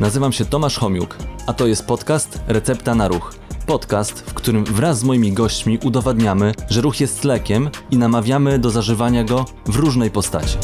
Nazywam się Tomasz Homiuk, a to jest podcast Recepta na Ruch. Podcast, w którym wraz z moimi gośćmi udowadniamy, że ruch jest lekiem i namawiamy do zażywania go w różnej postaci.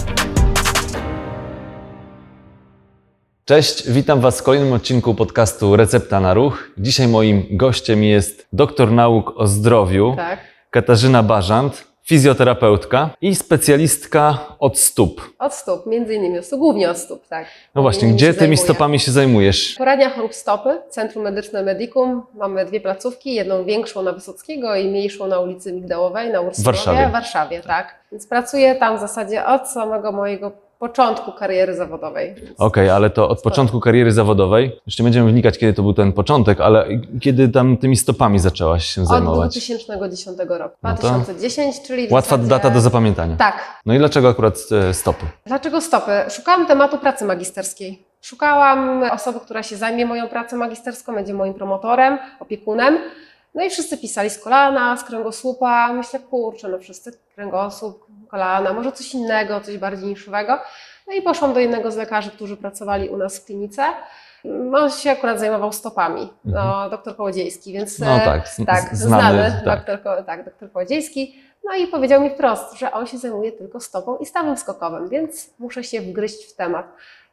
Cześć, witam Was w kolejnym odcinku podcastu Recepta na Ruch. Dzisiaj moim gościem jest doktor nauk o zdrowiu Tak. Katarzyna Bażant, fizjoterapeutka i specjalistka od stóp. Od stóp, między innymi od stóp, głównie od stóp, tak. No właśnie, gdzie się tymi zajmuję. stopami się zajmujesz? Poradnia chorób stopy, Centrum Medyczne Medicum. Mamy dwie placówki, jedną większą na Wysockiego i mniejszą na ulicy Migdałowej, na Urszulowie, Warszawie. w Warszawie, tak. Więc pracuję tam w zasadzie od samego mojego początku kariery zawodowej. Okej, ale to od początku kariery zawodowej, jeszcze będziemy wnikać, kiedy to był ten początek, ale kiedy tam tymi stopami zaczęłaś się Od zajmować? 2010 roku. No to 2010, czyli Łatwa zasadzie... data do zapamiętania. Tak, No i dlaczego akurat e, stopy? Dlaczego stopy? Szukałam tematu pracy magisterskiej. Szukałam osoby, która się zajmie moją pracą magisterską, będzie moim promotorem, opiekunem. No i wszyscy pisali z kolana, z kręgosłupa. Myślę, kurczę, no wszyscy kręgosłup, kolana, może coś innego, coś bardziej niszowego. No i poszłam do jednego z lekarzy, którzy pracowali u nas w klinice. On się akurat zajmował stopami, no, doktor Kołodziejski, więc Mhm. No e, tak, tak, znany, znany, tak. Doktor, tak, doktor Kołodziejski. No i powiedział mi wprost, że on się zajmuje tylko stopą i stawem skokowym, więc muszę się wgryźć w temat.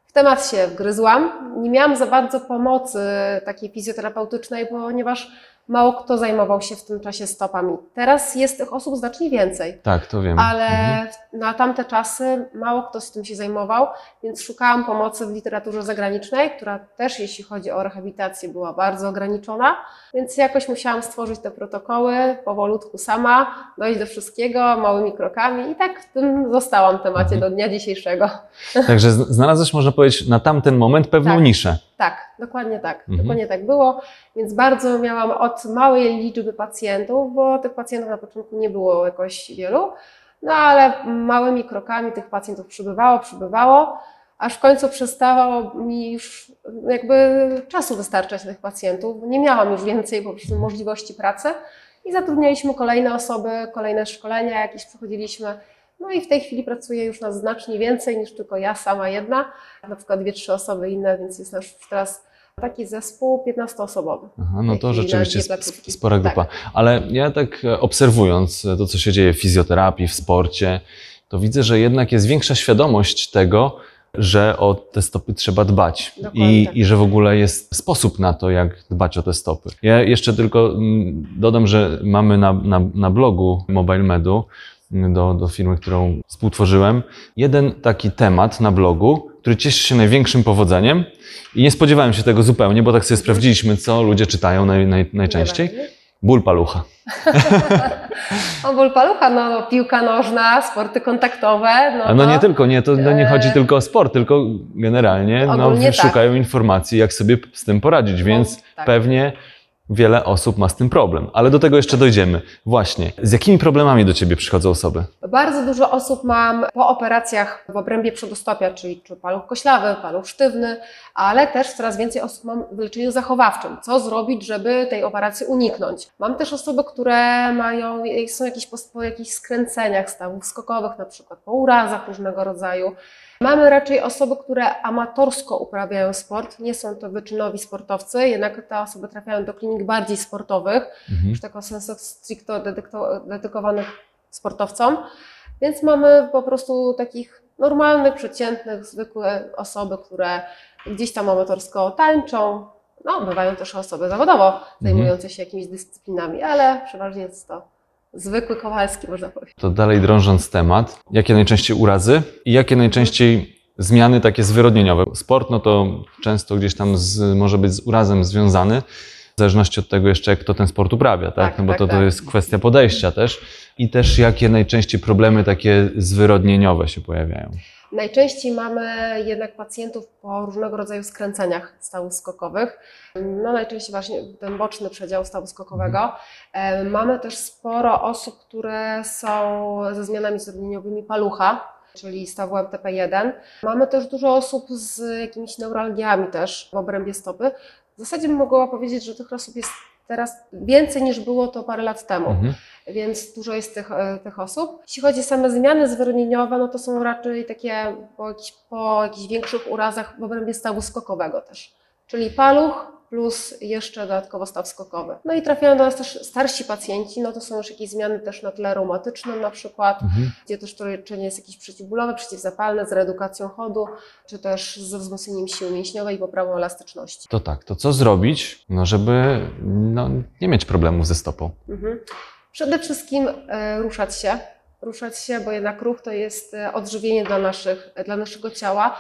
W temat się wgryzłam. Nie miałam za bardzo pomocy takiej fizjoterapeutycznej, ponieważ mało kto zajmował się w tym czasie stopami. Teraz jest tych osób znacznie więcej, Tak, to wiem. ale Mhm. Na tamte czasy mało kto z tym się zajmował, więc szukałam pomocy w literaturze zagranicznej, która też jeśli chodzi o rehabilitację była bardzo ograniczona, więc jakoś musiałam stworzyć te protokoły powolutku sama, dojść do wszystkiego małymi krokami i tak w tym zostałam w temacie do dnia dzisiejszego. Także znalazłeś, można powiedzieć, na tamten moment pewną Tak. niszę. Tak, dokładnie tak. Mhm. Dokładnie tak było, więc bardzo miałam od małej liczby pacjentów, bo tych pacjentów na początku nie było jakoś wielu, no ale małymi krokami tych pacjentów przybywało, przybywało, aż w końcu przestawało mi już jakby czasu wystarczać tych pacjentów. Nie miałam już więcej po prostu możliwości pracy i zatrudnialiśmy kolejne osoby, kolejne szkolenia jakieś przechodziliśmy. No i w tej chwili pracuję już na znacznie więcej niż tylko ja sama jedna, na przykład dwie, trzy osoby inne, więc jest nasz teraz taki zespół 15-osobowy. Aha, no to rzeczywiście sp- spora Tak. grupa. Ale ja tak e, obserwując e, to, co się dzieje w fizjoterapii, w sporcie, to widzę, że jednak jest większa świadomość tego, że o te stopy trzeba dbać I, tak. i że w ogóle jest sposób na to, jak dbać o te stopy. Ja jeszcze tylko mm, dodam, że mamy na, na, na blogu Mobile Medu mm, do, do firmy, którą współtworzyłem, jeden taki temat na blogu, który cieszy się największym powodzeniem i nie spodziewałem się tego zupełnie, bo tak sobie sprawdziliśmy, co ludzie czytają naj, naj, najczęściej. Ból palucha. O, ból palucha, no, no piłka nożna, sporty kontaktowe. No, no nie tylko, nie, to no nie e, chodzi tylko o sport, tylko generalnie no, tak. szukają informacji, jak sobie z tym poradzić, więc tak. pewnie wiele osób ma z tym problem. Ale do tego jeszcze dojdziemy. Właśnie, z jakimi problemami do Ciebie przychodzą osoby? Bardzo dużo osób mam po operacjach w obrębie przedostopia, czyli czy paluch koślawy, paluch sztywny, ale też coraz więcej osób mam w leczeniu zachowawczym. Co zrobić, żeby tej operacji uniknąć? Mam też osoby, które mają, są jakieś po, po jakichś skręceniach stawów skokowych, na przykład po urazach różnego rodzaju. Mamy raczej osoby, które amatorsko uprawiają sport, nie są to wyczynowi sportowcy, jednak te osoby trafiają do klinik bardziej sportowych, Mhm. już tego sensu stricto dedykowanych sportowcom. Więc mamy po prostu takich normalnych, przeciętnych, zwykłe osoby, które gdzieś tam amatorsko tańczą. No, bywają też osoby zawodowo zajmujące się jakimiś dyscyplinami, ale przeważnie jest to zwykły Kowalski, można powiedzieć. To dalej drążąc temat, jakie najczęściej urazy i jakie najczęściej zmiany takie zwyrodnieniowe? Sport, no to często gdzieś tam z, może być z urazem związany, w zależności od tego jeszcze, kto ten sport uprawia, tak? Tak, no bo tak, to, to tak. jest kwestia podejścia też. I też jakie najczęściej problemy takie zwyrodnieniowe się pojawiają. Najczęściej mamy jednak pacjentów po różnego rodzaju skręceniach stawów skokowych. No najczęściej właśnie ten boczny przedział stawu skokowego. E, Mamy też sporo osób, które są ze zmianami zrodnieniowymi palucha, czyli stawu MTP1. Mamy też dużo osób z jakimiś neuralgiami też w obrębie stopy. W zasadzie bym mogła powiedzieć, że tych osób jest teraz więcej niż było to parę lat temu Mhm. więc dużo jest tych, e, tych osób. Jeśli chodzi o same zmiany zwyrodnieniowe, no to są raczej takie po, jakichś- po jakichś większych urazach w obrębie stawu skokowego też czyli paluch plus jeszcze dodatkowo staw skokowy. No i trafiają do nas też starsi pacjenci, no to są już jakieś zmiany też na tle reumatycznym na przykład, Mhm. gdzie też to leczenie jest jakieś przeciwbólowe, przeciwzapalne z redukacją chodu, czy też ze wzmocnieniem siły mięśniowej i poprawą elastyczności. To tak, to co zrobić, no żeby no, nie mieć problemów ze stopą? Mhm. Przede wszystkim e, ruszać się, ruszać się, bo jednak ruch to jest e, odżywienie dla, naszych, dla naszego ciała,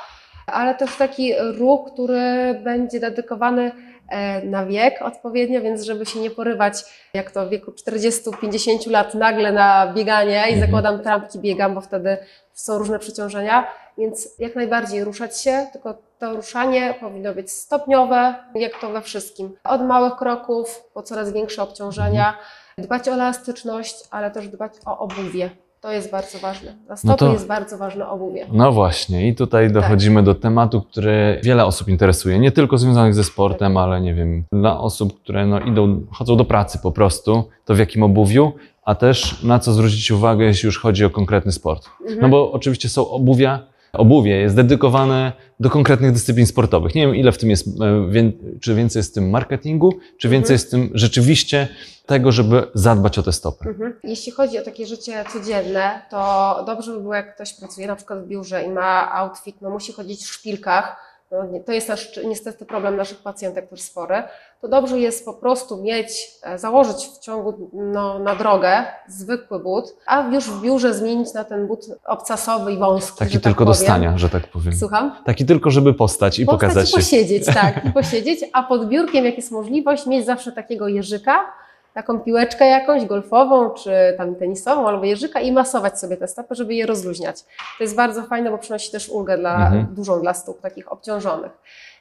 ale też taki ruch, który będzie dedykowany e, na wiek odpowiednio, więc żeby się nie porywać, jak to w wieku 40-50 lat nagle na bieganie i Mhm. zakładam trampki, biegam, bo wtedy są różne przeciążenia, więc jak najbardziej ruszać się, tylko to ruszanie powinno być stopniowe, jak to we wszystkim. Od małych kroków po coraz większe obciążenia, dbać o elastyczność, ale też dbać o obuwie. To jest bardzo ważne. Na stopy to- jest bardzo ważne obuwie. No właśnie, i tutaj Tak. dochodzimy do tematu, który wiele osób interesuje, nie tylko związanych ze sportem, ale nie wiem, dla osób, które no, idą, chodzą do pracy po prostu, to w jakim obuwiu, a też na co zwrócić uwagę, jeśli już chodzi o konkretny sport. Mhm. No bo oczywiście są obuwia, obuwie jest dedykowane do konkretnych dyscyplin sportowych. Nie wiem, ile w tym jest, e, czy więcej jest w tym marketingu, czy więcej Mhm. jest w tym rzeczywiście tego, żeby zadbać o te stopy. Mhm. Jeśli chodzi o takie życie codzienne, to dobrze by było, jak ktoś pracuje na przykład w biurze i ma outfit, no musi chodzić w szpilkach. No, to jest nasz, niestety problem naszych pacjentek też spory. To dobrze jest po prostu mieć, e, założyć w ciągu no, na drogę zwykły but, a już w biurze zmienić na ten but obcasowy i wąski. Taki tak tylko do powiem. stania, że tak powiem. Słucham? Taki tylko, żeby postać i Postać pokazać i się. posiedzieć, tak, i posiedzieć, a pod biurkiem, jak jest możliwość, mieć zawsze takiego jeżyka, taką piłeczkę jakąś golfową, czy tam tenisową, albo jeżyka i masować sobie te stopy, żeby je rozluźniać. To jest bardzo fajne, bo przynosi też ulgę dla, Mhm. dużą dla stóp takich obciążonych.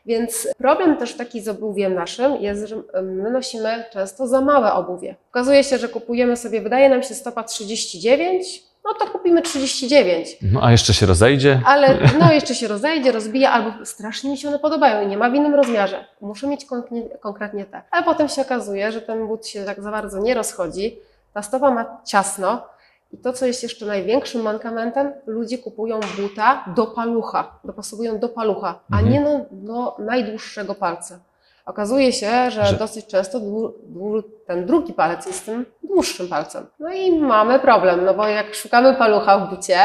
Więc problem też taki z obuwiem naszym jest, że my nosimy często za małe obuwie. Okazuje się, że kupujemy sobie, wydaje nam się stopa 39, no to kupimy 39. No a jeszcze się rozejdzie. Ale no jeszcze się rozejdzie, rozbija, albo strasznie mi się one podobają i nie ma w innym rozmiarze. Muszę mieć konkretnie, konkretnie te. Ale potem się okazuje, że ten but się tak za bardzo nie rozchodzi, ta stopa ma ciasno i to, co jest jeszcze największym mankamentem, ludzie kupują buta do palucha, dopasowują do palucha, a Mhm. nie no, do najdłuższego palca. Okazuje się, że, Że- dosyć często dłu, dłu, ten drugi palec jest tym dłuższym palcem. No i mamy problem, no bo jak szukamy palucha w bucie,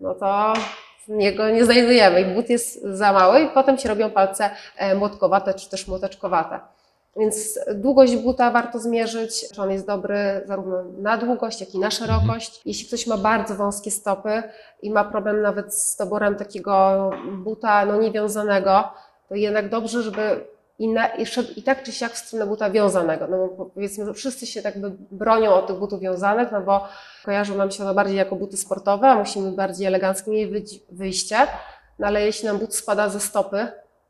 no to niego nie znajdujemy i but jest za mały i potem się robią palce e, młotkowate czy też młoteczkowate. Więc długość buta warto zmierzyć, czy on jest dobry zarówno na długość, jak i na szerokość. Jeśli ktoś ma bardzo wąskie stopy i ma problem nawet z doborem takiego buta no, niewiązanego, to jednak dobrze, żeby i, na, i i tak czy siak w stronę buta wiązanego. No bo powiedzmy, że wszyscy się tak by bronią od tych butów wiązanych, no bo kojarzą nam się one bardziej jako buty sportowe, a musimy bardziej elegancko mieć wyjście. No ale jeśli nam but spada ze stopy,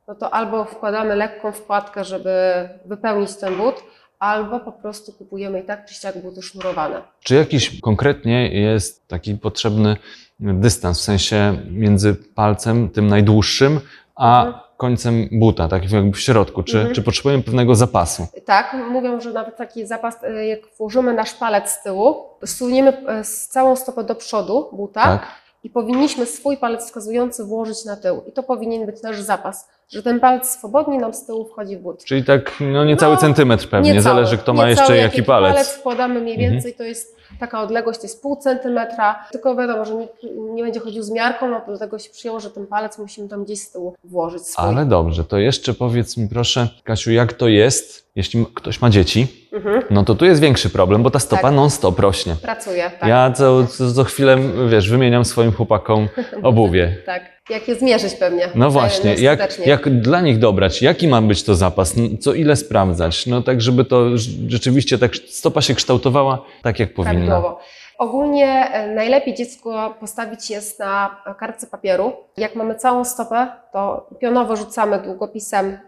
no to albo wkładamy lekką wkładkę, żeby wypełnić ten but, albo po prostu kupujemy i tak czy siak buty sznurowane. Czy jakiś konkretnie jest taki potrzebny dystans, w sensie między palcem, tym najdłuższym, a Mhm. Końcem buta, tak jakby w środku? Czy, Mhm. czy potrzebujemy pewnego zapasu? Tak, mówią, że nawet taki zapas, e, jak włożymy nasz palec z tyłu, suniemy z całą stopę do przodu buta Tak? i powinniśmy swój palec wskazujący włożyć na tył. I to powinien być nasz zapas, że ten palec swobodnie nam z tyłu wchodzi w but. Czyli tak no niecały No, centymetr pewnie, Niecały, zależy kto ma jeszcze jaki palec. wkładamy mniej Mhm. więcej, to jest taka odległość, to jest pół centymetra, tylko wiadomo, że nikt nie będzie chodził z miarką, no dlatego się przyjęło, że ten palec musimy tam gdzieś z tyłu włożyć swój. Ale dobrze, to jeszcze powiedz mi proszę, Kasiu, jak to jest, jeśli ktoś ma dzieci, Mhm. no to tu jest większy problem, bo ta stopa Tak. non-stop rośnie. Pracuję, tak. Ja co, co, co chwilę, wiesz, wymieniam swoim chłopakom obuwie. Tak, jak je zmierzyć pewnie. No właśnie, E, jak, jak dla nich dobrać? Jaki ma być to zapas? N- Co ile sprawdzać? No tak, żeby to rz- rzeczywiście tak stopa się kształtowała tak, jak powinna. Prawidłowo. Ogólnie e, najlepiej dziecko postawić jest na kartce papieru. Jak mamy całą stopę, to pionowo rzucamy długopisem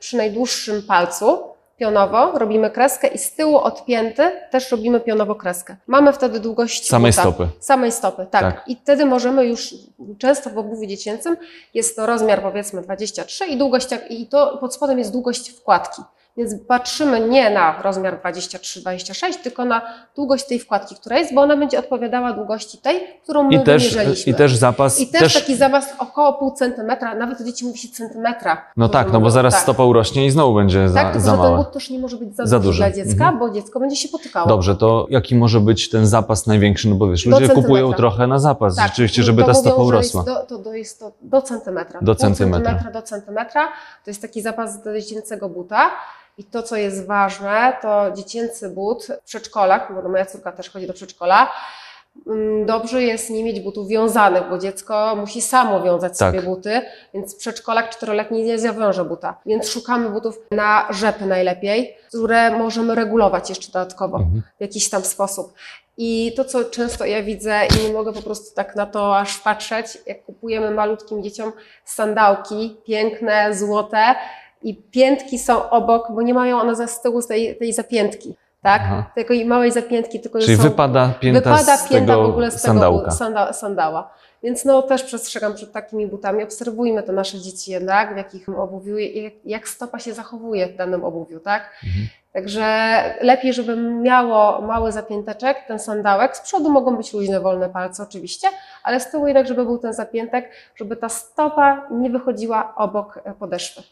przy najdłuższym palcu. Pionowo robimy kreskę i z tyłu odpięty też robimy pionowo kreskę. Mamy wtedy długość Samej buta. stopy. Samej stopy, tak. Tak. I wtedy możemy już, często w obuwiu dziecięcym jest to rozmiar powiedzmy 23 i długość, i to pod spodem jest długość wkładki. Więc patrzymy nie na rozmiar 23-26, tylko na długość tej wkładki, która jest, bo ona będzie odpowiadała długości tej, którą my I też, wymierzyliśmy. I też zapas. I też, taki zapas około pół centymetra, nawet dzieci mówi się centymetra. No tak, no bo zaraz tak. stopa urośnie i znowu będzie za, Tak, tylko za że ten but też nie może być za, Za duży dla dziecka, Mhm. bo dziecko będzie się potykało. Dobrze, to jaki może być ten zapas największy? No bo wiesz, ludzie centymetra. kupują trochę na zapas, Tak, rzeczywiście, żeby ta mówią, stopa że urosła. Do, to, to jest to do centymetra. Do Pół centymetra. do centymetra. To jest taki zapas do dziecięcego buta. I to, co jest ważne, to dziecięcy but w przedszkolach, bo moja córka też chodzi do przedszkola, mm, dobrze jest nie mieć butów wiązanych, bo dziecko musi samo wiązać Tak. sobie buty, więc przedszkolak czteroletni nie zawiąże buta. Więc szukamy butów na rzepy najlepiej, które możemy regulować jeszcze dodatkowo Mhm. w jakiś tam sposób. I to, co często ja widzę i nie mogę po prostu tak na to aż patrzeć, jak kupujemy malutkim dzieciom sandałki, piękne, złote i piętki są obok, bo nie mają one za z tyłu tej, tej zapiętki, tak? Aha. Takiej małej zapiętki, tylko Czyli są, wypada pięta wypada z pięta tego w ogóle z sandałka. tego sanda, sandała. Więc no też przestrzegam przed takimi butami. Obserwujmy te nasze dzieci jednak, w jakich obuwiu, jak, jak stopa się zachowuje w danym obuwiu, tak? Mhm. Także lepiej, żeby miało mały zapięteczek, ten sandałek. Z przodu mogą być luźne, wolne palce oczywiście, ale z tyłu jednak, żeby był ten zapiętek, żeby ta stopa nie wychodziła obok podeszwy.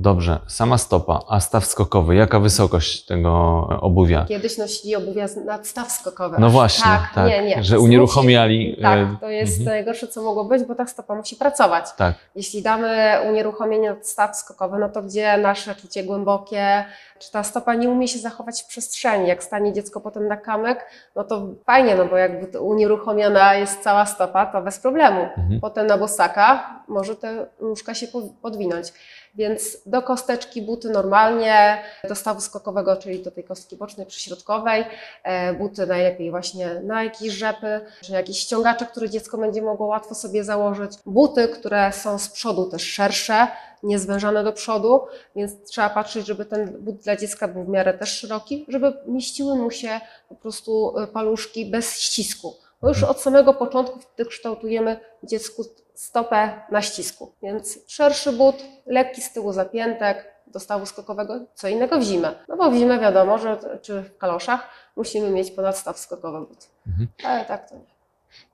Dobrze, sama stopa, a staw skokowy, jaka wysokość tego e, obuwia? Kiedyś nosili obuwia z nadstaw skokowy. No właśnie, tak, nie, nie. że unieruchomiali. e, Tak, to jest mhm. najgorsze, co mogło być, bo ta stopa musi pracować. Tak, Jeśli damy unieruchomienie od staw skokowy, no to gdzie nasze czucie głębokie, czy ta stopa nie umie się zachować w przestrzeni? Jak stanie dziecko potem na kamyk, no to fajnie, no bo jakby unieruchomiona jest cała stopa, to bez problemu. Mhm. Potem na bosaka może te nóżka się po- podwinąć. Więc do kosteczki buty normalnie, do stawu skokowego, czyli do tej kostki bocznej, przyśrodkowej, e, buty najlepiej właśnie na jakieś rzepy, czy jakieś ściągacze, które dziecko będzie mogło łatwo sobie założyć. Buty, które są z przodu też szersze, nie zwężane do przodu, więc trzeba patrzeć, żeby ten but dla dziecka był w miarę też szeroki, żeby mieściły mu się po prostu e, paluszki bez ścisku. Bo już od samego początku wtedy kształtujemy dziecku stopę na ścisku. Więc szerszy but, lekki z tyłu zapiętek, do stawu skokowego, co innego w zimę. No bo w zimę wiadomo, że czy w kaloszach musimy mieć ponad staw skokowy but. Mhm. Ale tak to nie.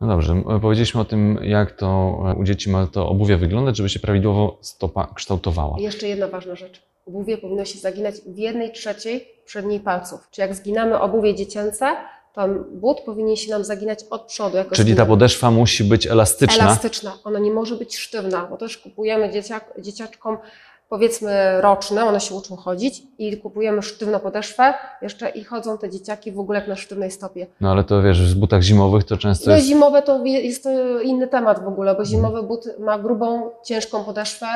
no dobrze. Powiedzieliśmy o tym, jak to e, u dzieci ma to obuwie wyglądać, żeby się prawidłowo stopa kształtowała. I jeszcze jedna ważna rzecz. Obuwie powinno się zaginać w jednej trzeciej przedniej palców. Czy jak zginamy obuwie dziecięce, to but powinien się nam zaginać od przodu. Jako Czyli ta podeszwa musi być elastyczna. Elastyczna. Ona nie może być sztywna, bo też kupujemy dzieciak, dzieciaczkom powiedzmy roczne, one się uczą chodzić i kupujemy sztywną podeszwę jeszcze i chodzą te dzieciaki w ogóle jak na sztywnej stopie. No ale to wiesz, w butach zimowych to często No jest. zimowe to jest to inny temat w ogóle, bo zimowy but ma grubą, ciężką podeszwę,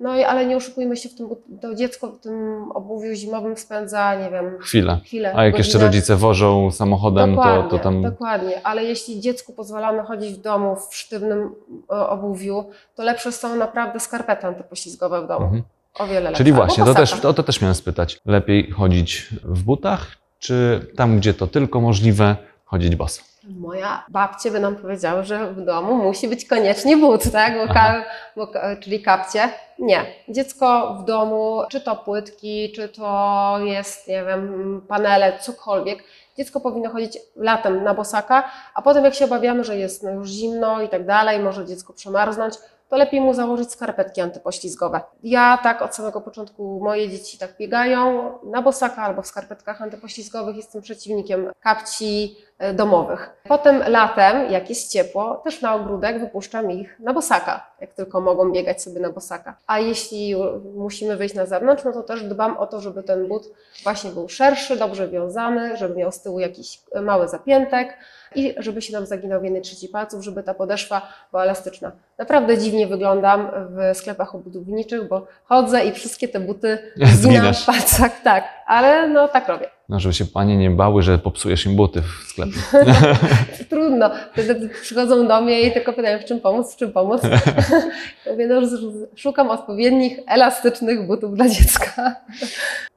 no i ale nie oszukujmy się w tym, but- to dziecko w tym obuwiu zimowym spędza, nie wiem, Chwilę. chwilę. A jak jeszcze godzinę. rodzice wożą samochodem, to, Dokładnie, to tam. dokładnie, ale jeśli dziecku pozwalamy chodzić w domu w sztywnym e, obuwiu, to lepsze są naprawdę skarpety antypoślizgowe w domu. Mhm. O wiele lepsze. Czyli właśnie, to też, pasata. o to też miałem spytać. Lepiej chodzić w butach, czy tam, gdzie to tylko możliwe, chodzić boso? Moja babcie by nam powiedziały, że w domu musi być koniecznie but, tak? Bo bo, czyli kapcie. Nie. Dziecko w domu, czy to płytki, czy to jest, nie wiem, panele, cokolwiek. Dziecko powinno chodzić latem na bosaka, a potem jak się obawiamy, że jest no już zimno i tak dalej, może dziecko przemarznąć, to lepiej mu założyć skarpetki antypoślizgowe. Ja tak od samego początku moje dzieci tak biegają na bosaka albo w skarpetkach antypoślizgowych. Jestem przeciwnikiem kapci domowych. Potem latem, jak jest ciepło, też na ogródek wypuszczam ich na bosaka, jak tylko mogą biegać sobie na bosaka. A jeśli musimy wyjść na zewnątrz, no to też dbam o to, żeby ten but właśnie był szerszy, dobrze wiązany, żeby miał z tyłu jakiś e, mały zapiętek i żeby się nam zaginał w jednej trzeciej palców, żeby ta podeszwa była elastyczna. Naprawdę dziwnie wyglądam w sklepach obudowniczych, bo chodzę i wszystkie te buty zginam w palcach, tak, ale no tak robię. No, żeby się panie nie bały, że popsujesz im buty w sklepie. Trudno. Wtedy przychodzą do mnie i tylko pytają, w czym pomóc, w czym pomóc. Mówię, no, szukam odpowiednich, elastycznych butów dla dziecka.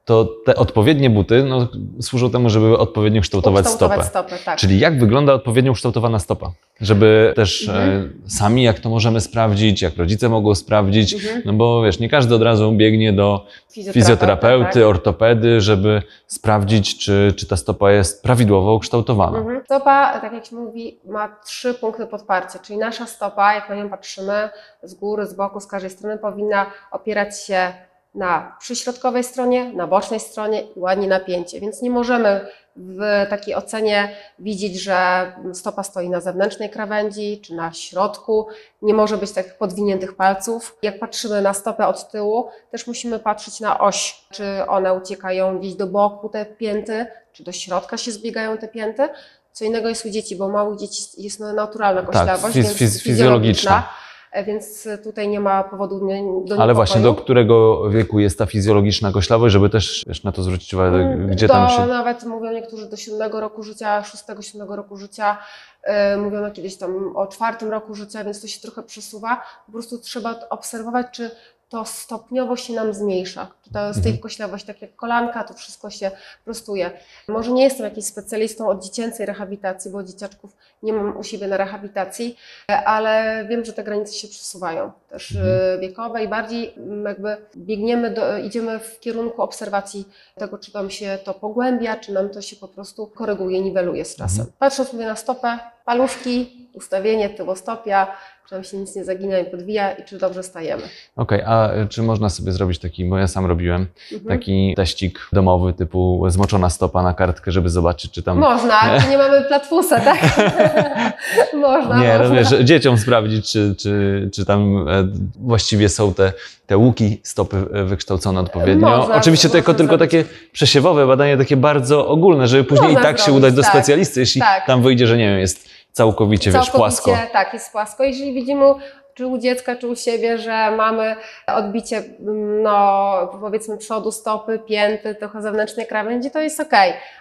To te odpowiednie buty no, służą temu, żeby odpowiednio kształtować, Ukształtować stopę. stopę tak. Czyli jak wygląda odpowiednio ukształtowana stopa? Żeby też Mhm. e, sami, jak to możemy sprawdzić, jak rodzice mogą sprawdzić, Mhm. no bo wiesz, nie każdy od razu biegnie do fizjoterapeuty, tak. ortopedy, żeby sprawdzić, czy, czy ta stopa jest prawidłowo ukształtowana. Mhm. Stopa, tak jak się mówi, ma trzy punkty podparcia, czyli nasza stopa, jak na nią patrzymy z góry, z boku, z każdej strony, powinna opierać się na przyśrodkowej stronie, na bocznej stronie i ładnie napięcie. Więc nie możemy w takiej ocenie widzieć, że stopa stoi na zewnętrznej krawędzi czy na środku. Nie może być takich podwiniętych palców. Jak patrzymy na stopę od tyłu, też musimy patrzeć na oś, czy one uciekają gdzieś do boku, te pięty, czy do środka się zbiegają te pięty. Co innego jest u dzieci, bo u małych dzieci jest naturalna koślawość, fiz- więc fiz- fizjologiczna. e, Więc tutaj nie ma powodu nie- do niepokoju. Ale właśnie do którego wieku jest ta fizjologiczna koślawość, żeby też na to zwrócić uwagę, Mm, gdzie do, tam się... Nawet mówią niektórzy do siódmego roku życia, szóstego, siódmego roku życia. Yy, mówiono kiedyś tam o czwartym roku życia, więc to się trochę przesuwa. Po prostu trzeba obserwować, czy to stopniowo się nam zmniejsza. To z tej Mhm. koślawość, tak jak kolanka, to wszystko się prostuje. Może nie jestem jakimś specjalistą od dziecięcej rehabilitacji, bo dzieciaczków nie mam u siebie na rehabilitacji, ale wiem, że te granice się przesuwają też Mhm. e, wiekowe i bardziej mm, jakby biegniemy, do, idziemy w kierunku obserwacji tego, czy nam się to pogłębia, czy nam to się po prostu koryguje, niweluje z czasem. Mhm. Patrząc sobie na stopę, paluszki, ustawienie tyłostopia, czy nam się nic nie zagina i podwija i czy dobrze stajemy. Okej, a czy można sobie zrobić taki, bo ja sam robiłem, Mhm. taki teścik domowy typu zmoczona stopa na kartkę, żeby zobaczyć, czy tam... Można, tu nie mamy platfusa, tak? można, Nie, można. wiesz, dzieciom sprawdzić, czy, czy, czy tam e, właściwie są te, te łuki stopy e, wykształcone odpowiednio. Można, Oczywiście to jako tylko zrobić. takie przesiewowe badanie, takie bardzo ogólne, żeby później Można i tak się zrobić, udać do tak. specjalisty, jeśli Tak. tam wyjdzie, że nie wiem, jest całkowicie, wiesz, płasko. Tak, jest płasko. Jeżeli widzimy czy u dziecka, czy u siebie, że mamy odbicie, mm, no powiedzmy przodu stopy, pięty, trochę zewnętrznej krawędzi, to jest ok.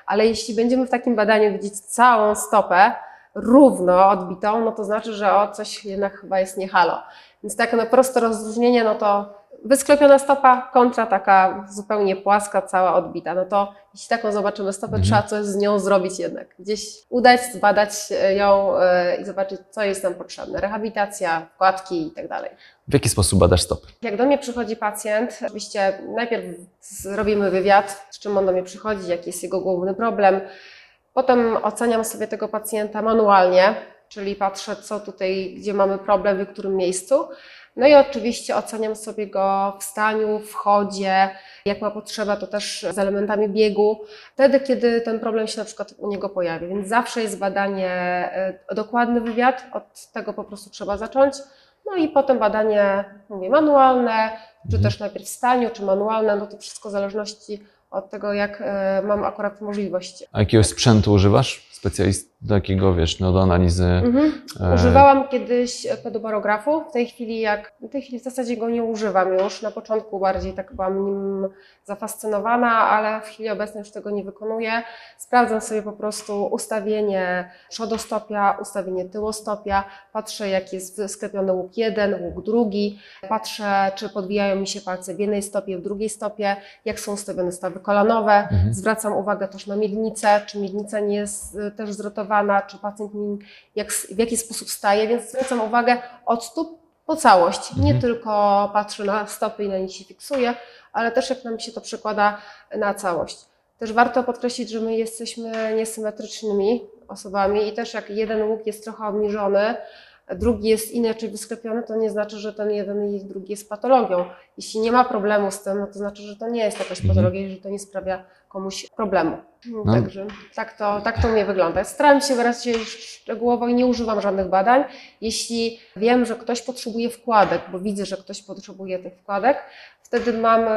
Ale jeśli będziemy w takim badaniu widzieć całą stopę równo odbitą, no to znaczy, że o coś jednak chyba jest nie halo. Więc takie no proste rozróżnienie, no to wysklepiona stopa kontra taka zupełnie płaska, cała odbita. No to jeśli taką zobaczymy stopę, Mhm. trzeba coś z nią zrobić jednak. Gdzieś udać, zbadać ją e, i zobaczyć, co jest nam potrzebne. Rehabilitacja, wkładki i tak dalej. W jaki sposób badasz stopy? Jak do mnie przychodzi pacjent, oczywiście najpierw zrobimy wywiad, z czym on do mnie przychodzi, jaki jest jego główny problem. Potem oceniam sobie tego pacjenta manualnie, czyli patrzę, co tutaj, gdzie mamy problem, w którym miejscu. No i oczywiście oceniam sobie go w staniu, w chodzie, jak ma potrzeba, to też z elementami biegu, wtedy, kiedy ten problem się na przykład u niego pojawi. Więc zawsze jest badanie, e, dokładny wywiad, od tego po prostu trzeba zacząć. No i potem badanie, mówię, manualne, czy Mhm. też najpierw w staniu, czy manualne, no to wszystko w zależności od tego, jak e, mam akurat możliwość. A jakiegoś sprzętu używasz? Specjalist takiego, wiesz, no do analizy. Mhm. e, Używałam kiedyś pedobarografu, w tej chwili jak, w tej chwili w zasadzie go nie używam już, na początku bardziej tak byłam nim zafascynowana, ale w chwili obecnej już tego nie wykonuję. Sprawdzam sobie po prostu ustawienie przodostopia, ustawienie tyłostopia, patrzę jak jest sklepiony łuk jeden, łuk drugi, patrzę czy podwijają mi się palce w jednej stopie, w drugiej stopie, jak są ustawione stawy kolanowe, Mhm. Zwracam uwagę też na miednicę, czy miednica nie jest y, też zrotowana, czy pacjent mi jak, w jaki sposób staje, więc zwracam uwagę od stóp po całość. Nie Mhm. tylko patrzę na stopy i na nich się fiksuję, ale też jak nam się to przekłada na całość. Też warto podkreślić, że my jesteśmy niesymetrycznymi osobami i też jak jeden łuk jest trochę obniżony, drugi jest inaczej wysklepiony, to nie znaczy, że ten jeden i drugi jest patologią. Jeśli nie ma problemu z tym, no to znaczy, że to nie jest jakaś Mhm. patologia i że to nie sprawia komuś problemu. No. Także tak to, tak to mnie wygląda. Staram się raczej szczegółowo i nie używam żadnych badań. Jeśli wiem, że ktoś potrzebuje wkładek, bo widzę, że ktoś potrzebuje tych wkładek, wtedy mamy,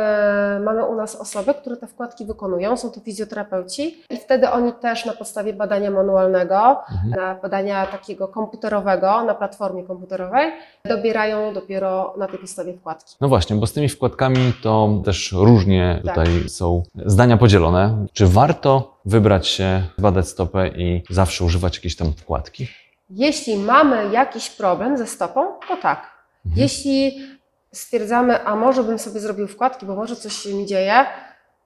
mamy u nas osoby, które te wkładki wykonują, są to fizjoterapeuci i wtedy oni też na podstawie badania manualnego, Mhm. badania takiego komputerowego, na platformie komputerowej, dobierają dopiero na tej podstawie wkładki. No właśnie, bo z tymi wkładkami to też różnie Tak. tutaj są zdania podzielone. Czy warto wybrać się, badać stopę i zawsze używać jakiejś tam wkładki? Jeśli mamy jakiś problem ze stopą, to tak. Mhm. Jeśli stwierdzamy, a może bym sobie zrobił wkładki, bo może coś się mi dzieje,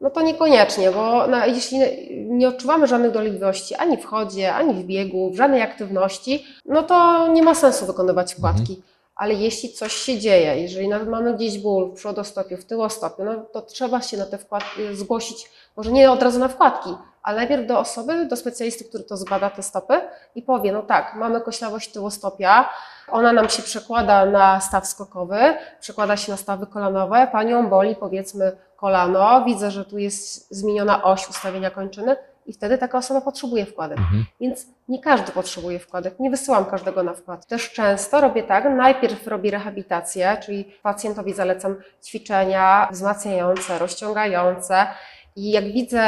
no to niekoniecznie, bo no, jeśli nie odczuwamy żadnych dolegliwości ani w chodzie, ani w biegu, w żadnej aktywności, no to nie ma sensu wykonywać wkładki. Ale jeśli coś się dzieje, jeżeli nawet mamy gdzieś ból w przodostopiu, w tyłostopiu, no to trzeba się na te wkładki zgłosić, może nie od razu na wkładki, ale najpierw do osoby, do specjalisty, który to zbada te stopy i powie, no tak, mamy koślawość tyłostopia, ona nam się przekłada na staw skokowy, przekłada się na stawy kolanowe, panią boli powiedzmy kolano, widzę, że tu jest zmieniona oś ustawienia kończyny i wtedy taka osoba potrzebuje wkładek. Mhm. Więc nie każdy potrzebuje wkładek, nie wysyłam każdego na wkład. Też często robię tak, najpierw robię rehabilitację, czyli pacjentowi zalecam ćwiczenia wzmacniające, rozciągające i jak widzę,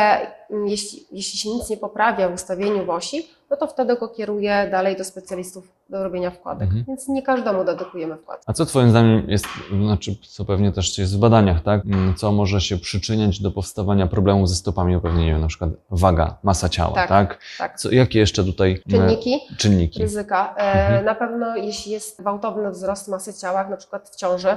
mm, jeśli, jeśli się nic nie poprawia w ustawieniu w osi, no to wtedy go kieruję dalej do specjalistów do robienia wkładek. Mhm. Więc nie każdemu dedykujemy wkład. A co Twoim zdaniem jest, znaczy, co pewnie też jest w badaniach, tak? Mm, Co może się przyczyniać do powstawania problemów ze stopami, pewnie nie wiem, na przykład waga, masa ciała, tak? Tak, tak. Co, jakie jeszcze tutaj mm, Czynniki czynniki? ryzyka. E, Mhm. Na pewno jeśli jest gwałtowny wzrost masy ciała, na przykład w ciąży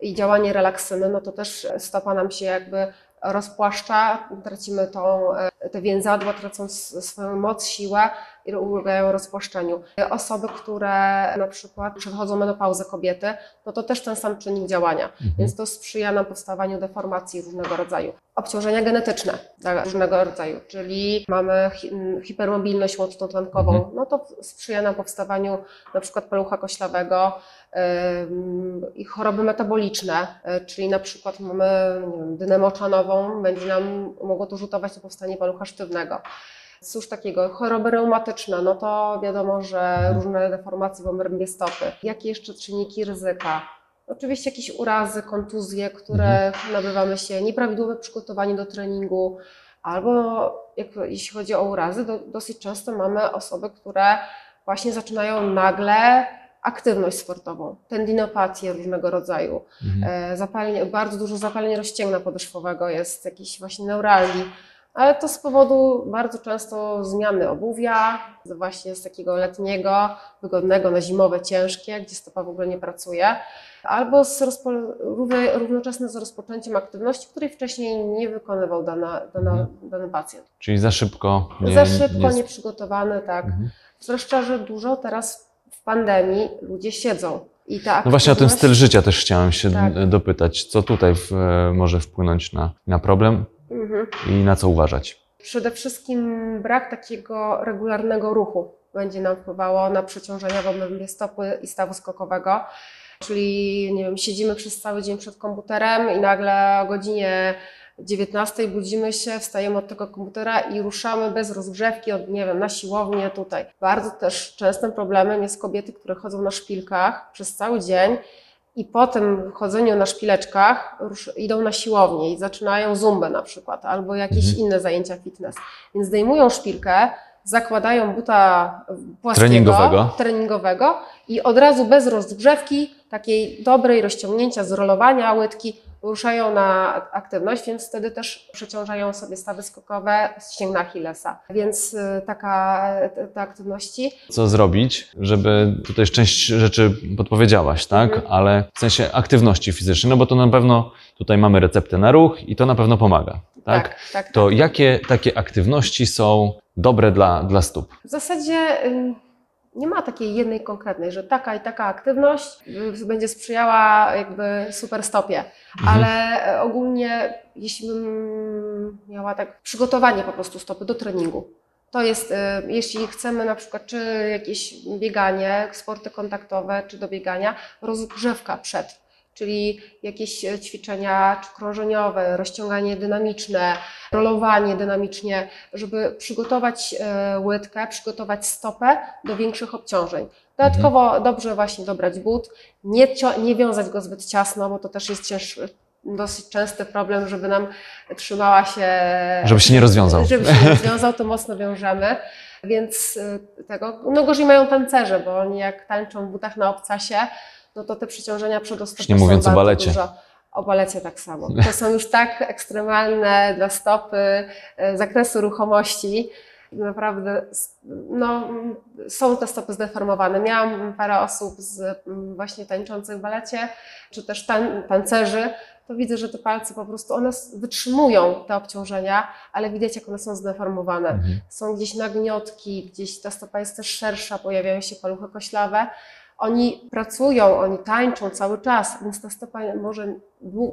i działanie relaksyny, no to też stopa nam się jakby rozpłaszcza, tracimy tą, e, te więzadła tracą swoją moc, siłę i ulegają rozpłaszczeniu. Osoby, które na przykład przechodzą menopauzę kobiety, no to też ten sam czynnik działania, Mhm. więc to sprzyja nam powstawaniu deformacji różnego rodzaju. Obciążenia genetyczne różnego rodzaju, czyli mamy hi- hipermobilność łączno-tlenkową, Mhm. no to sprzyja nam powstawaniu na przykład palucha koślawego i choroby metaboliczne, y, czyli na przykład mamy nie wiem, dynę moczanową, będzie nam mogło to rzutować na powstanie palucha sztywnego. Cóż takiego, choroby reumatyczne, no to wiadomo, że różne deformacje w obrębie stopy. Jakie jeszcze czynniki ryzyka? Oczywiście jakieś urazy, kontuzje, które nabywamy się, nieprawidłowe przygotowanie do treningu, albo jak, jeśli chodzi o urazy, do, dosyć często mamy osoby, które właśnie zaczynają nagle aktywność sportową, tendinopatię różnego rodzaju, Mhm. e, zapalenie, bardzo dużo zapalenia rozcięgna podeszwowego jest, jakiś właśnie neuralgii, ale to z powodu bardzo często zmiany obuwia, właśnie z takiego letniego, wygodnego na zimowe, ciężkie, gdzie stopa w ogóle nie pracuje, albo z równoczesne z rozpoczęciem aktywności, której wcześniej nie wykonywał dana, dana, Mhm. dany pacjent. Czyli za szybko. Nie, Za szybko, nie- nieprzygotowany, tak. Mhm. Zwłaszcza, że dużo teraz pandemii ludzie siedzą. I ta No właśnie o ten aktywność- styl życia też chciałem się Tak. dopytać. Co tutaj w, może wpłynąć na, na problem Mhm. i na co uważać? Przede wszystkim brak takiego regularnego ruchu będzie nam wpływało na przeciążenia w obrębie stopy i stawu skokowego. Czyli nie wiem, siedzimy przez cały dzień przed komputerem i nagle o godzinie 19 budzimy się, wstajemy od tego komputera i ruszamy bez rozgrzewki od, nie wiem, na siłownię tutaj. Bardzo też częstym problemem jest kobiety, które chodzą na szpilkach przez cały dzień i po tym chodzeniu na szpileczkach idą na siłownię i zaczynają zumbę na przykład, albo jakieś Mhm. inne zajęcia fitness. Więc zdejmują szpilkę, zakładają buta płaskiego, Treningowego. treningowego i od razu bez rozgrzewki, takiej dobrej rozciągnięcia, zrolowania łydki, ruszają na aktywność, więc wtedy też przeciążają sobie stawy skokowe z ścięgna Achillesa. Więc y, taka te, te aktywności Co zrobić, żeby tutaj część rzeczy podpowiedziałaś, tak? Mhm. Ale w sensie aktywności fizycznej, no bo to na pewno tutaj mamy receptę na ruch i to na pewno pomaga, tak? tak, tak, To jakie takie aktywności są dobre dla, dla stóp? W zasadzie ym, nie ma takiej jednej konkretnej, że taka i taka aktywność y, będzie sprzyjała jakby super stopie, Mhm. ale e, ogólnie jeśli bym miała tak przygotowanie po prostu stopy do treningu, to jest, y, jeśli chcemy na przykład czy jakieś bieganie, sporty kontaktowe, czy do biegania, rozgrzewka przed. Czyli jakieś e, ćwiczenia czy krążeniowe, rozciąganie dynamiczne, rolowanie dynamicznie, żeby przygotować e, łydkę, przygotować stopę do większych obciążeń. Dodatkowo dobrze właśnie dobrać but, nie, nie wiązać go zbyt ciasno, bo to też jest cięż, dosyć częsty problem, żeby nam trzymała się. Żeby się nie rozwiązał. Żeby się nie rozwiązał, to mocno wiążemy. Więc y, tego, no gorzej mają tancerze, bo oni jak tańczą w butach na obcasie, no to te przeciążenia przedostopy nie mówiąc są o balecie. Dużo. O balecie tak samo. To są już tak ekstremalne dla stopy, e, zakresu ruchomości, Naprawdę no, są te stopy zdeformowane. Miałam parę osób z właśnie tańczących w balecie, czy też tan- tancerzy, to widzę, że te palce po prostu, one wytrzymują te obciążenia, ale widać jak one są zdeformowane. Mhm. Są gdzieś nagniotki, gdzieś ta stopa jest też szersza, pojawiają się paluchy koślawe. Oni pracują, oni tańczą cały czas, więc ta stopa może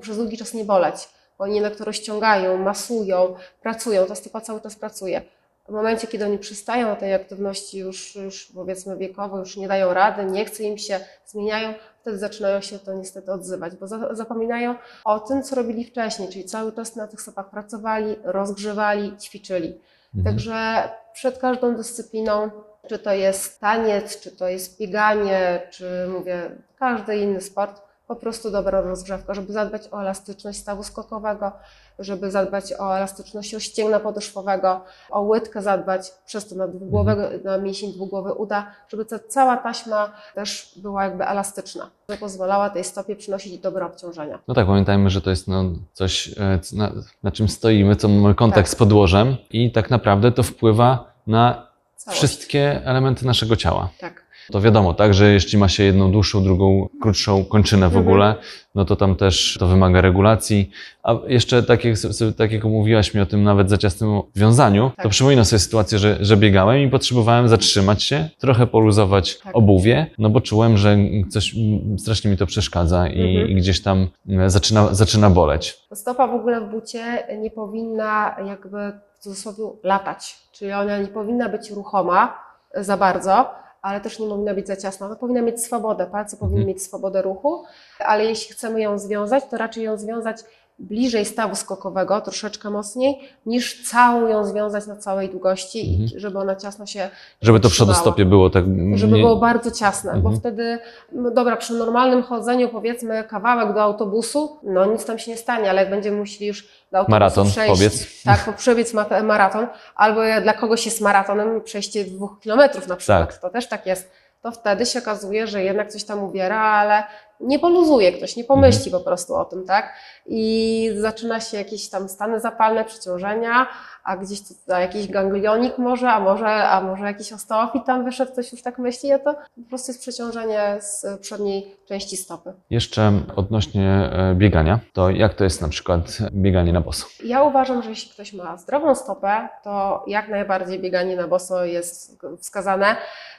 przez długi czas nie boleć. Bo oni jednak to rozciągają, masują, pracują, ta stopa cały czas pracuje. W momencie, kiedy oni przystają na tej aktywności już, już powiedzmy wiekowo, już nie dają rady, nie chce im się, zmieniają, wtedy zaczynają się to niestety odzywać, bo za, zapominają o tym, co robili wcześniej, czyli cały czas na tych stopach pracowali, rozgrzewali, ćwiczyli. Mhm. Także przed każdą dyscypliną, czy to jest taniec, czy to jest bieganie, czy mówię, każdy inny sport, po prostu dobra rozgrzewka, żeby zadbać o elastyczność stawu skokowego, żeby zadbać o elastyczność ścięgna podeszwowego, o łydkę zadbać, przez to na, dwugłowego, na mięsień dwugłowy uda, żeby ta cała taśma też była jakby elastyczna, żeby pozwalała tej stopie przynosić dobre obciążenia. No tak, pamiętajmy, że to jest no, coś, e, na, na czym stoimy, co mamy kontakt Tak. z podłożem i tak naprawdę to wpływa na Całość. wszystkie elementy naszego ciała. Tak. To wiadomo, tak, że jeśli ma się jedną dłuższą, drugą krótszą kończynę w Mhm. ogóle, no to tam też to wymaga regulacji. A jeszcze tak jak, tak jak mówiłaś mi o tym nawet za ciasnym wiązaniu, to Tak. przypominam sobie sytuację, że, że biegałem i potrzebowałem zatrzymać się, trochę poluzować Tak. obuwie, no bo czułem, że coś strasznie mi to przeszkadza i, Mhm. i gdzieś tam e, zaczyna, zaczyna boleć. Stopa w ogóle w bucie nie powinna jakby cudzysłowie latać, czyli ona nie powinna być ruchoma za bardzo, ale też nie powinna być za ciasna. Ona powinna mieć swobodę, palce powinny Mhm. mieć swobodę ruchu, ale jeśli chcemy ją związać, to raczej ją związać bliżej stawu skokowego, troszeczkę mocniej, niż całą ją związać na całej długości, i Mhm. żeby ona ciasno się Żeby to przodostopie było tak żeby było bardzo ciasne, bo Mhm. wtedy, no dobra, przy normalnym chodzeniu powiedzmy kawałek do autobusu, no nic tam się nie stanie, ale jak będziemy musieli już do autobusu Maraton, przejść, powiedz. tak, przebiec ma- maraton, albo dla kogoś jest maratonem przejście dwóch kilometrów na przykład, Tak. to też tak jest, to wtedy się okazuje, że jednak coś tam ubiera, ale nie poluzuje ktoś, nie pomyśli Mhm. po prostu o tym, tak? I zaczyna się jakieś tam stany zapalne, przeciążenia, a gdzieś tu a jakiś ganglionik może, a może, a może jakiś osteofit tam wyszedł, ktoś już tak myśli, a to po prostu jest przeciążenie z przedniej części stopy. Jeszcze odnośnie e, biegania, to jak to jest na przykład bieganie na boso? Ja uważam, że jeśli ktoś ma zdrową stopę, to jak najbardziej bieganie na boso jest wskazane.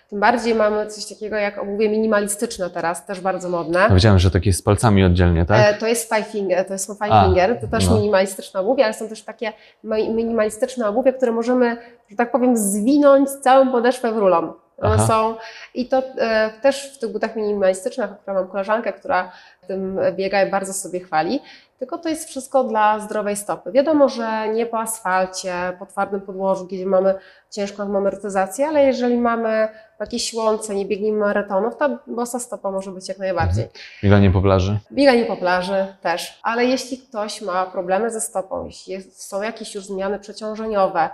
Tym bardziej mamy coś takiego jak obuwie minimalistyczne teraz, też bardzo modne. Ja wiedziałem, że takie z palcami oddzielnie, tak? E, To jest five finger, to jest five A, finger, to też no. minimalistyczne obuwie, ale są też takie mi- minimalistyczne obuwie, które możemy, że tak powiem, zwinąć całą podeszwę w rulon. Aha. są i to e, też w tych butach minimalistycznych, która mam koleżankę, która tym biega i bardzo sobie chwali. Tylko to jest wszystko dla zdrowej stopy. Wiadomo, że nie po asfalcie, po twardym podłożu, gdzie mamy ciężką amortyzację, ale jeżeli mamy w jakiejś łące, nie biegniemy maratonów, ta bosa stopa może być jak najbardziej. Bieganie po plaży? Bieganie po plaży też, ale jeśli ktoś ma problemy ze stopą, jeśli jest, są jakieś już zmiany przeciążeniowe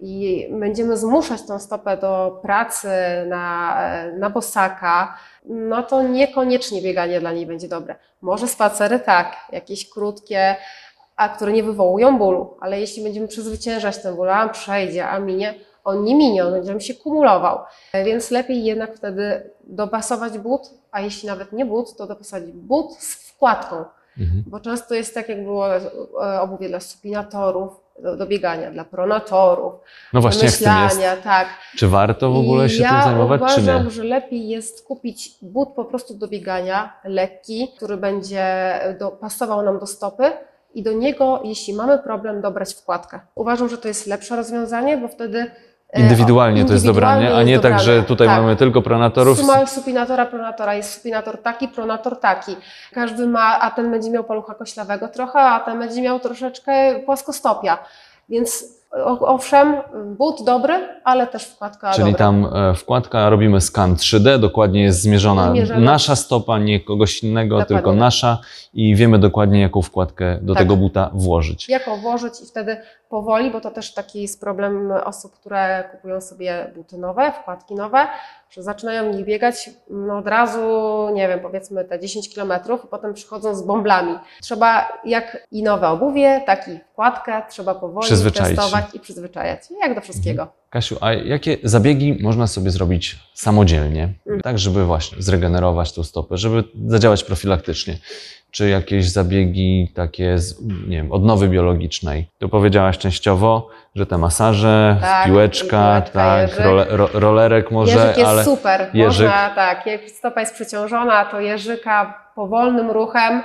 i będziemy zmuszać tą stopę do pracy na, na bosaka, no to niekoniecznie bieganie dla niej będzie dobre. Może spacery tak, jakieś krótkie, a które nie wywołują bólu, ale jeśli będziemy przezwyciężać ten ból, a on przejdzie, a minie, on nie minie, on będzie nam się kumulował. Więc lepiej jednak wtedy dopasować but, a jeśli nawet nie but, to dopasować but z wkładką, Mhm. bo często jest tak, jak było e, obuwie dla supinatorów, do, do biegania, dla pronatorów, No właśnie, jest? myślania, tak. Czy warto w ogóle się ja tym zajmować, czy uważam, nie? że lepiej jest kupić but po prostu do biegania, lekki, który będzie do, pasował nam do stopy i do niego, jeśli mamy problem, dobrać wkładkę. Uważam, że to jest lepsze rozwiązanie, bo wtedy e, Indywidualnie to jest indywidualnie dobranie, a nie tak, że tutaj Tak. mamy tylko pronatorów. Suma supinatora, pronatora jest supinator taki, pronator taki. Każdy ma, a ten będzie miał palucha koślawego trochę, a ten będzie miał troszeczkę płaskostopia. Więc owszem, but dobry, ale też wkładka Czyli dobra. tam e, wkładka, robimy skan 3D, dokładnie jest zmierzona Zmierzona. nasza stopa, nie kogoś innego, Dokładnie tylko tak. nasza i wiemy dokładnie, jaką wkładkę do Tak. tego buta włożyć. Jak włożyć i wtedy powoli, bo to też taki jest problem osób, które kupują sobie buty nowe, wkładki nowe, że zaczynają w nich biegać no od razu, nie wiem, powiedzmy te 10 kilometrów i potem przychodzą z bąblami. Trzeba jak i nowe obuwie, tak i wkładkę, trzeba powoli Przyzwyczaić się. testować i przyzwyczajać, jak do wszystkiego. Kasiu, a jakie zabiegi można sobie zrobić samodzielnie, Mhm. tak żeby właśnie zregenerować tą stopę, żeby zadziałać profilaktycznie? Czy jakieś zabiegi takie z, nie wiem, odnowy biologicznej? Tu powiedziałaś częściowo, że te masaże, Tak, piłeczka, piłeczka, tak, role, ro, rolerek może, Jeżyk jest ale super. jeżyk- Można, tak, jak stopa jest przeciążona, to jeżyka powolnym ruchem,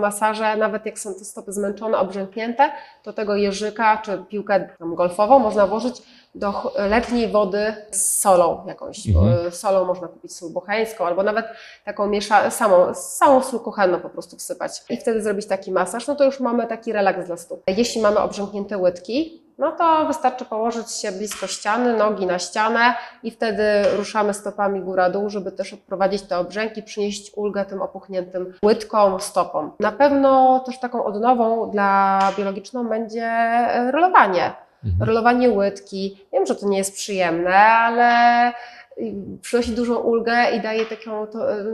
masaże, nawet jak są te stopy zmęczone, obrzęknięte, to tego jeżyka czy piłkę golfową można włożyć do letniej wody z solą jakąś. Mhm. E, Solą można kupić sól bocheńską albo nawet taką miesza, samą, samą sól kuchenną po prostu wsypać i wtedy zrobić taki masaż, no to już mamy taki relaks dla stóp. Jeśli mamy obrzęknięte łydki, no to wystarczy położyć się blisko ściany, nogi na ścianę i wtedy ruszamy stopami góra-dół, żeby też odprowadzić te obrzęki, przynieść ulgę tym opuchniętym łydkom, stopom. Na pewno też taką odnową dla biologiczną będzie rolowanie. Mhm. Rolowanie łydki. Wiem, że to nie jest przyjemne, ale y, przynosi dużą ulgę i daje takie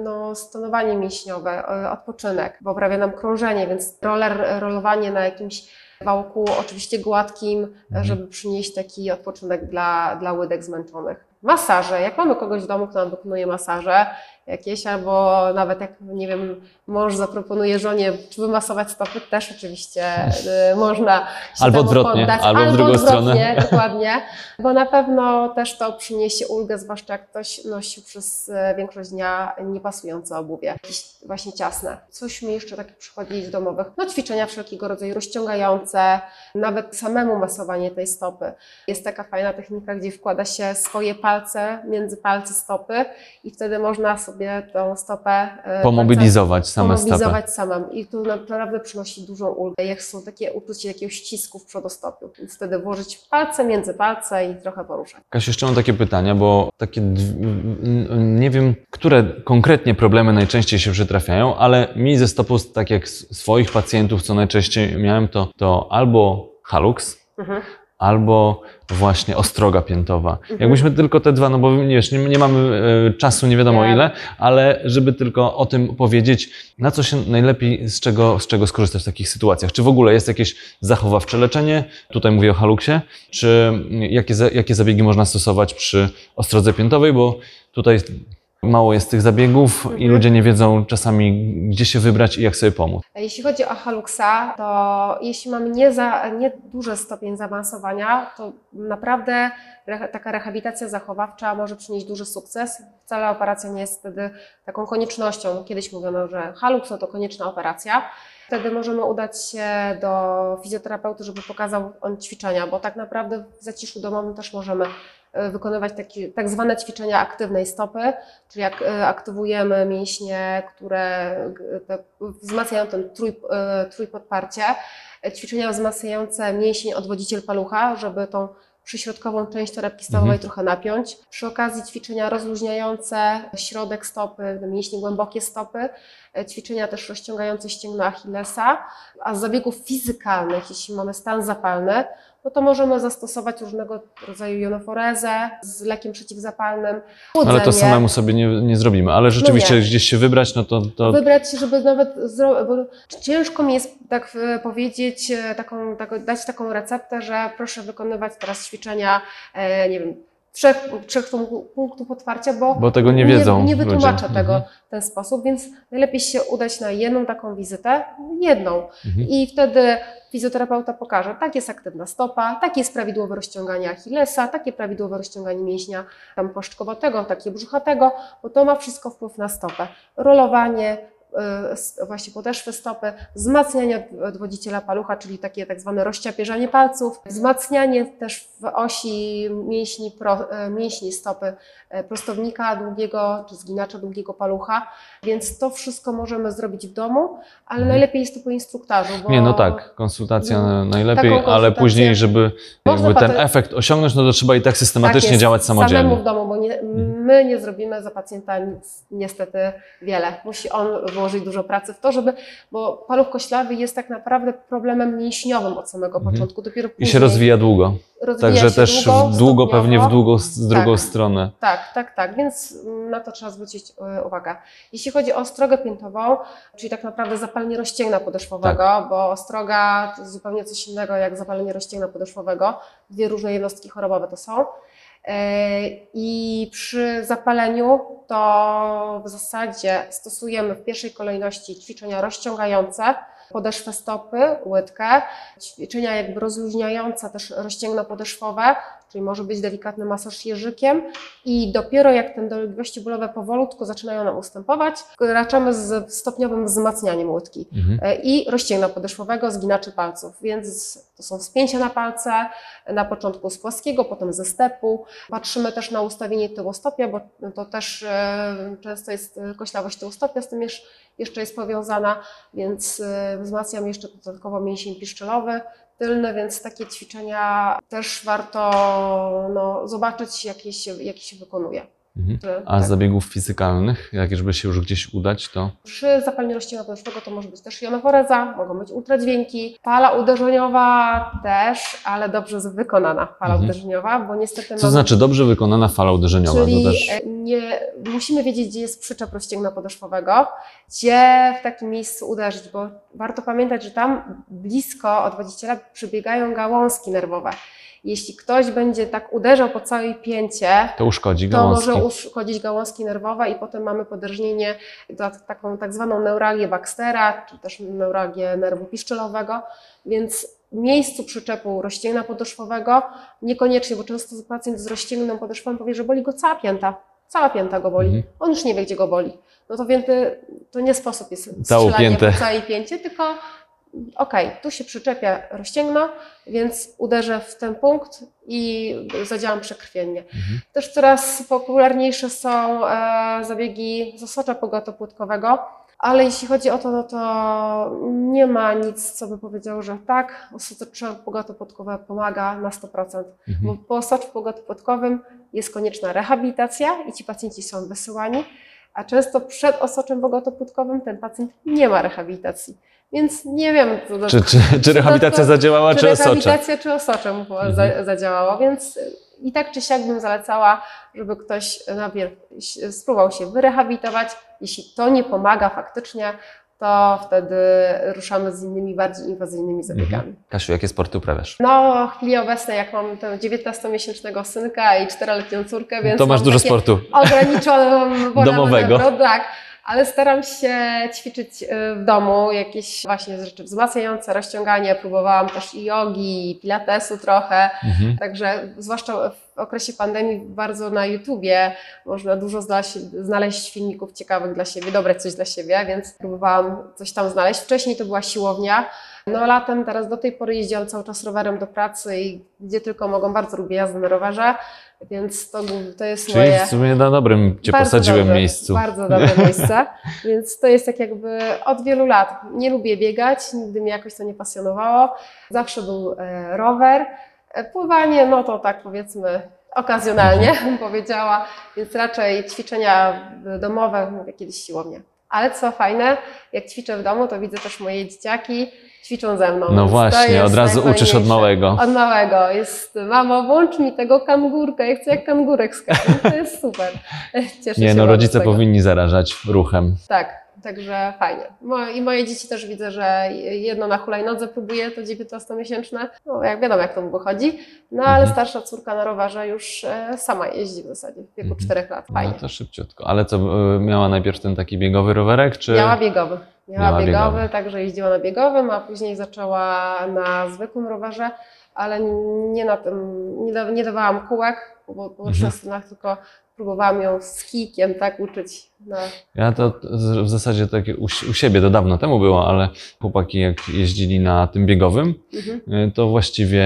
no, stonowanie mięśniowe, y, odpoczynek, poprawia nam krążenie, więc roller, rolowanie na jakimś wałku, oczywiście gładkim, Mhm. żeby przynieść taki odpoczynek dla, dla łydek zmęczonych. Masaże. Jak mamy kogoś w domu, kto nam wykonuje masaże jakieś, albo nawet jak, nie wiem, mąż zaproponuje żonie, wymasować stopy, też oczywiście y, można się Albo temu odwrotnie, poddać. albo w drugą odwrotnie, stronę. dokładnie, bo na pewno też to przyniesie ulgę, zwłaszcza jak ktoś nosi przez e, większość dnia niepasujące obuwie, jakieś właśnie ciasne. Coś mi jeszcze takie przychodzi z domowych. No ćwiczenia wszelkiego rodzaju rozciągające, nawet samemu masowanie tej stopy. Jest taka fajna technika, gdzie wkłada się swoje palce między palce stopy i wtedy można sobie tą stopę e, Pomobilizować same pomobilizować samym. I to naprawdę przynosi dużą ulgę. Jak są takie uczucie jakiegoś ścisku w przodostopiu. Więc wtedy włożyć palce między palce i trochę poruszać. Kasiu, jeszcze mam takie pytania, bo takie, nie wiem, które konkretnie problemy najczęściej się przytrafiają, ale mi ze stopą, tak jak swoich pacjentów, co najczęściej miałem, to, to albo halux, Mhm. Albo właśnie ostroga piętowa. Mhm. Jakbyśmy tylko te dwa, no bo wiesz, nie, nie mamy e, czasu, nie wiadomo Wiem. ile, ale żeby tylko o tym powiedzieć, na co się najlepiej, z czego, z czego skorzystać w takich sytuacjach. Czy w ogóle jest jakieś zachowawcze leczenie? Tutaj mówię o haluksie. Czy jakie, za- jakie zabiegi można stosować przy ostrodze piętowej? Bo tutaj mało jest tych zabiegów i Mhm. ludzie nie wiedzą czasami, gdzie się wybrać i jak sobie pomóc. Jeśli chodzi o haluxa, to jeśli mamy nie, za, nie duży stopień zaawansowania, to naprawdę taka rehabilitacja zachowawcza może przynieść duży sukces. Wcale operacja nie jest wtedy taką koniecznością. Kiedyś mówiono, że halux no to konieczna operacja. Wtedy możemy udać się do fizjoterapeuty, żeby pokazał on ćwiczenia, bo tak naprawdę w zaciszu domowym też możemy wykonywać takie, tak zwane ćwiczenia aktywnej stopy, czyli jak e, aktywujemy mięśnie, które te, wzmacniają ten trój, e, trójpodparcie, e, ćwiczenia wzmacniające mięsień odwodziciel palucha, żeby tą przyśrodkową część torebki stawowej Mhm. trochę napiąć. Przy okazji ćwiczenia rozluźniające środek stopy, mięśnie głębokie stopy, e, ćwiczenia też rozciągające ścięgno Achillesa, a z zabiegów fizykalnych, jeśli mamy stan zapalny, no to możemy zastosować różnego rodzaju jonoforezę z lekiem przeciwzapalnym, Ale to chłodzenie. samemu sobie nie, nie zrobimy. Ale rzeczywiście nie. gdzieś się wybrać, no to, to Wybrać się, żeby nawet zro... bo ciężko mi jest tak e, powiedzieć, e, taką, taką, dać taką receptę, że proszę wykonywać teraz ćwiczenia, e, nie wiem, trzech, trzech punktów- otwarcia, bo, Bo tego nie wiedzą Nie, nie wytłumaczę ludzie. tego Mhm. w ten sposób, więc najlepiej się udać na jedną taką wizytę, jedną. Mhm. I wtedy fizjoterapeuta pokaże, tak jest aktywna stopa, tak jest prawidłowe rozciąganie Achillesa, takie prawidłowe rozciąganie mięśnia tam płaszczkowatego, takie brzuchatego, bo to ma wszystko wpływ na stopę. Rolowanie, właśnie podeszwy stopy, wzmacnianie od- odwodziciela palucha, czyli takie tak zwane rozciapierzanie palców, wzmacnianie też w osi mięśni, pro, y, mięśni stopy y, prostownika długiego czy zginacza długiego palucha, więc to wszystko możemy zrobić w domu, ale Mhm. najlepiej jest to po instruktażu. Nie, no tak, konsultacja No, najlepiej, ale później, żeby ten efekt osiągnąć, no to trzeba i tak systematycznie tak działać Samemu samodzielnie. w domu, bo nie, Mhm. my nie zrobimy za pacjenta niestety wiele. Musi on włożyć dużo pracy w to, żeby, bo paluch koślawy jest tak naprawdę problemem mięśniowym od samego Mhm. początku. Dopiero I się rozwija długo. rozwija Także też długo, długo, pewnie w długą, z drugą Tak. stronę. Tak, tak, tak, więc na to trzeba zwrócić e, uwagę. Jeśli chodzi o ostrogę piętową, czyli tak naprawdę zapalenie rozcięgna podeszwowego, Tak. bo ostroga to jest zupełnie coś innego jak zapalenie rozcięgna podeszwowego. Dwie różne jednostki chorobowe to są. E, I przy zapaleniu to w zasadzie stosujemy w pierwszej kolejności ćwiczenia rozciągające podeszwę stopy, łydkę, ćwiczenia jakby rozluźniające też rozcięgno podeszwowe, czyli może być delikatny masaż jeżykiem i dopiero jak te dolegliwości bólowe powolutku zaczynają nam ustępować, raczamy z stopniowym wzmacnianiem łydki Mhm. e, i rozcięgna podeszwowego, zginaczy palców. Więc to są wspięcia na palce, na początku z płaskiego, potem ze stepu. Patrzymy też na ustawienie tyłostopia, bo to też e, często jest e, koślawość tyłostopia, z tym jeszcze, jest powiązana, więc wzmacniam jeszcze dodatkowo mięsień piszczelowy, tylny, więc takie ćwiczenia też warto no, zobaczyć, jakie się, jakie się wykonuje. Mhm. Że, A z tak. zabiegów fizykalnych, jak żeby się już gdzieś udać, to Przy zapaleniu rozcięcia podeszwowego to może być też jonoforeza, mogą być ultradźwięki, fala uderzeniowa też, ale dobrze wykonana fala Mhm. uderzeniowa, bo niestety co znaczy dobrze wykonana fala uderzeniowa? Czyli to też... e, nie, musimy wiedzieć, gdzie jest przyczep rozcięgna podeszwowego, gdzie w takim miejscu uderzyć, bo warto pamiętać, że tam blisko o 20 lat przebiegają gałązki nerwowe. Jeśli ktoś będzie tak uderzał po całej pięcie, To uszkodzi to gałązki. może uszkodzić gałązki nerwowe i potem mamy podrżnienie, ta- taką tak zwaną neuralgię Baxtera, czy też neuralgię nerwu piszczelowego, więc w miejscu przyczepu rozcięgna podeszwowego niekoniecznie, bo często pacjent z rozcięgną podeszwą powie, że boli go cała pięta, cała pięta go boli, Mhm. on już nie wie, gdzie go boli. No to więc to nie sposób jest strzelanie po całej pięcie, tylko okej, tu się przyczepia rozcięgno, więc uderzę w ten punkt i zadziałam przekrwiennie. Mhm. Też coraz popularniejsze są e, zabiegi z osocza pogotopłytkowego, ale jeśli chodzi o to, no to nie ma nic, co by powiedziało, że tak, osocze pogotopłytkowe pomaga na 100%. Bo Mhm. po osoczu pogotopłytkowym jest konieczna rehabilitacja i ci pacjenci są wysyłani, a często przed osoczem pogotopłytkowym ten pacjent nie ma rehabilitacji. Więc nie wiem, co do- Czy, czy, czy rehabilitacja zadziałała, czy, osocze? rehabilitacja, czy osocze mu Mhm. za, zadziałało, więc y, i tak czy siak bym zalecała, żeby ktoś najpierw spróbował się wyrehabilitować. Jeśli to nie pomaga faktycznie, to wtedy ruszamy z innymi, bardziej inwazyjnymi zabiegami. Mhm. Kasiu, jakie sporty uprawiasz? No, w chwili obecnej, jak mam tę 19-miesięcznego synka i 4-letnią córkę, więc To masz dużo sportu. ograniczoną wolę Domowego. manewru, tak. Ale staram się ćwiczyć y, w domu jakieś właśnie rzeczy wzmacniające, rozciąganie. Próbowałam też i jogi, i pilatesu trochę. Mhm. Także zwłaszcza w okresie pandemii bardzo na YouTubie można dużo znaleźć, filmików ciekawych dla siebie, dobrać coś dla siebie, więc próbowałam coś tam znaleźć. Wcześniej to była siłownia. No latem teraz do tej pory jeździłam cały czas rowerem do pracy i gdzie tylko mogą, bardzo lubię jazdę na rowerze, więc to, to jest Czyli moje... w sumie na dobrym cię Bardzo posadziłem dobre, miejscu. Bardzo dobre miejsce, więc to jest tak jakby od wielu lat. Nie lubię biegać, nigdy mnie jakoś to nie pasjonowało. Zawsze był e, rower. E, Pływanie, no to tak powiedzmy okazjonalnie bym powiedziała, więc raczej ćwiczenia domowe, mówię kiedyś siłownia. Ale co fajne, jak ćwiczę w domu, to widzę też moje dzieciaki ćwiczą ze mną. No właśnie, od razu uczysz od małego. Od małego. Jest, mamo, włącz mi tego kangurka, ja chcę jak kangurek skakać. To jest super. Cieszę Nie się no, rodzice powinni zarażać ruchem. Tak, także fajnie. I moje dzieci też widzę, że jedno na hulajnodze próbuje, to 19-miesięczne. No jak wiadomo, jak to wychodzi. No ale Mhm. starsza córka na rowerze już e, sama jeździ w zasadzie w wieku Mhm. 4 lat. No Fajnie. to szybciutko. Ale co, y, miała najpierw ten taki biegowy rowerek, czy... Miała biegowy. Miała, Miała biegowy, biegowy. także jeździła na biegowym, a później zaczęła na zwykłym rowerze, ale nie na tym, nie, da, nie dawałam kółek, bo po Mhm. tylko próbowałam ją z kijkiem tak uczyć. Na, Ja to w zasadzie tak u, u siebie to dawno temu było, ale chłopaki jak jeździli na tym biegowym, mhm. y, to właściwie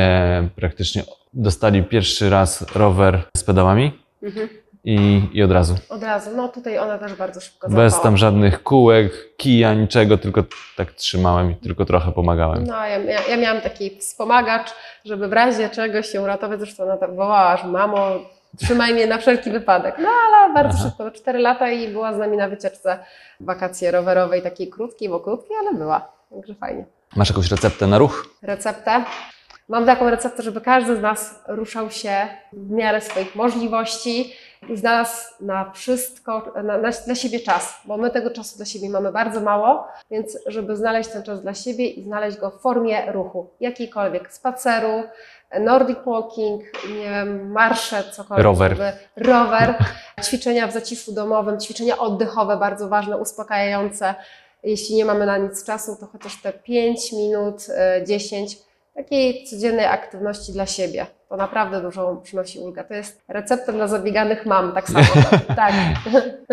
praktycznie dostali pierwszy raz rower z pedałami Mhm. i, i od razu. Od razu, no tutaj ona też bardzo szybko Bez załapała. tam żadnych kółek, kija, niczego, tylko tak trzymałem i tylko trochę pomagałem. No, ja, ja, ja miałam taki wspomagacz, żeby w razie czegoś się uratować. Zresztą ona tak wołała, że mamo, Trzymaj mnie na wszelki wypadek. No ale bardzo Aha. szybko, 4 lata i była z nami na wycieczce wakacje rowerowej, takiej krótkiej, bo krótkiej, ale była. Także fajnie. Masz jakąś receptę na ruch? Receptę. Mam taką receptę, żeby każdy z nas ruszał się w miarę swoich możliwości i znalazł na wszystko, na, na, dla siebie czas, bo my tego czasu dla siebie mamy bardzo mało, więc żeby znaleźć ten czas dla siebie i znaleźć go w formie ruchu, jakiejkolwiek, spaceru, nordic walking, nie marsze, cokolwiek. Rower. Żeby, rower, ćwiczenia w zaciszu domowym, ćwiczenia oddechowe, bardzo ważne, uspokajające. Jeśli nie mamy na nic czasu, to chociaż te 5 minut, e, 10 takiej codziennej aktywności dla siebie. To naprawdę dużą przynosi ulgę. To jest recepta dla zabieganych mam, tak samo. tak.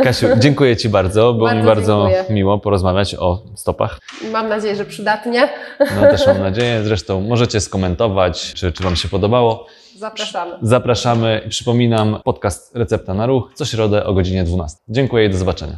Kasiu, dziękuję Ci bardzo. Było mi Bardzo bardzo dziękuję. miło porozmawiać o stopach. Mam nadzieję, że przydatnie. No też mam nadzieję. Zresztą możecie skomentować, czy, czy Wam się podobało. Zapraszamy. Zapraszamy. Przypominam, podcast Recepta na Ruch co środę o godzinie 12. Dziękuję i do zobaczenia.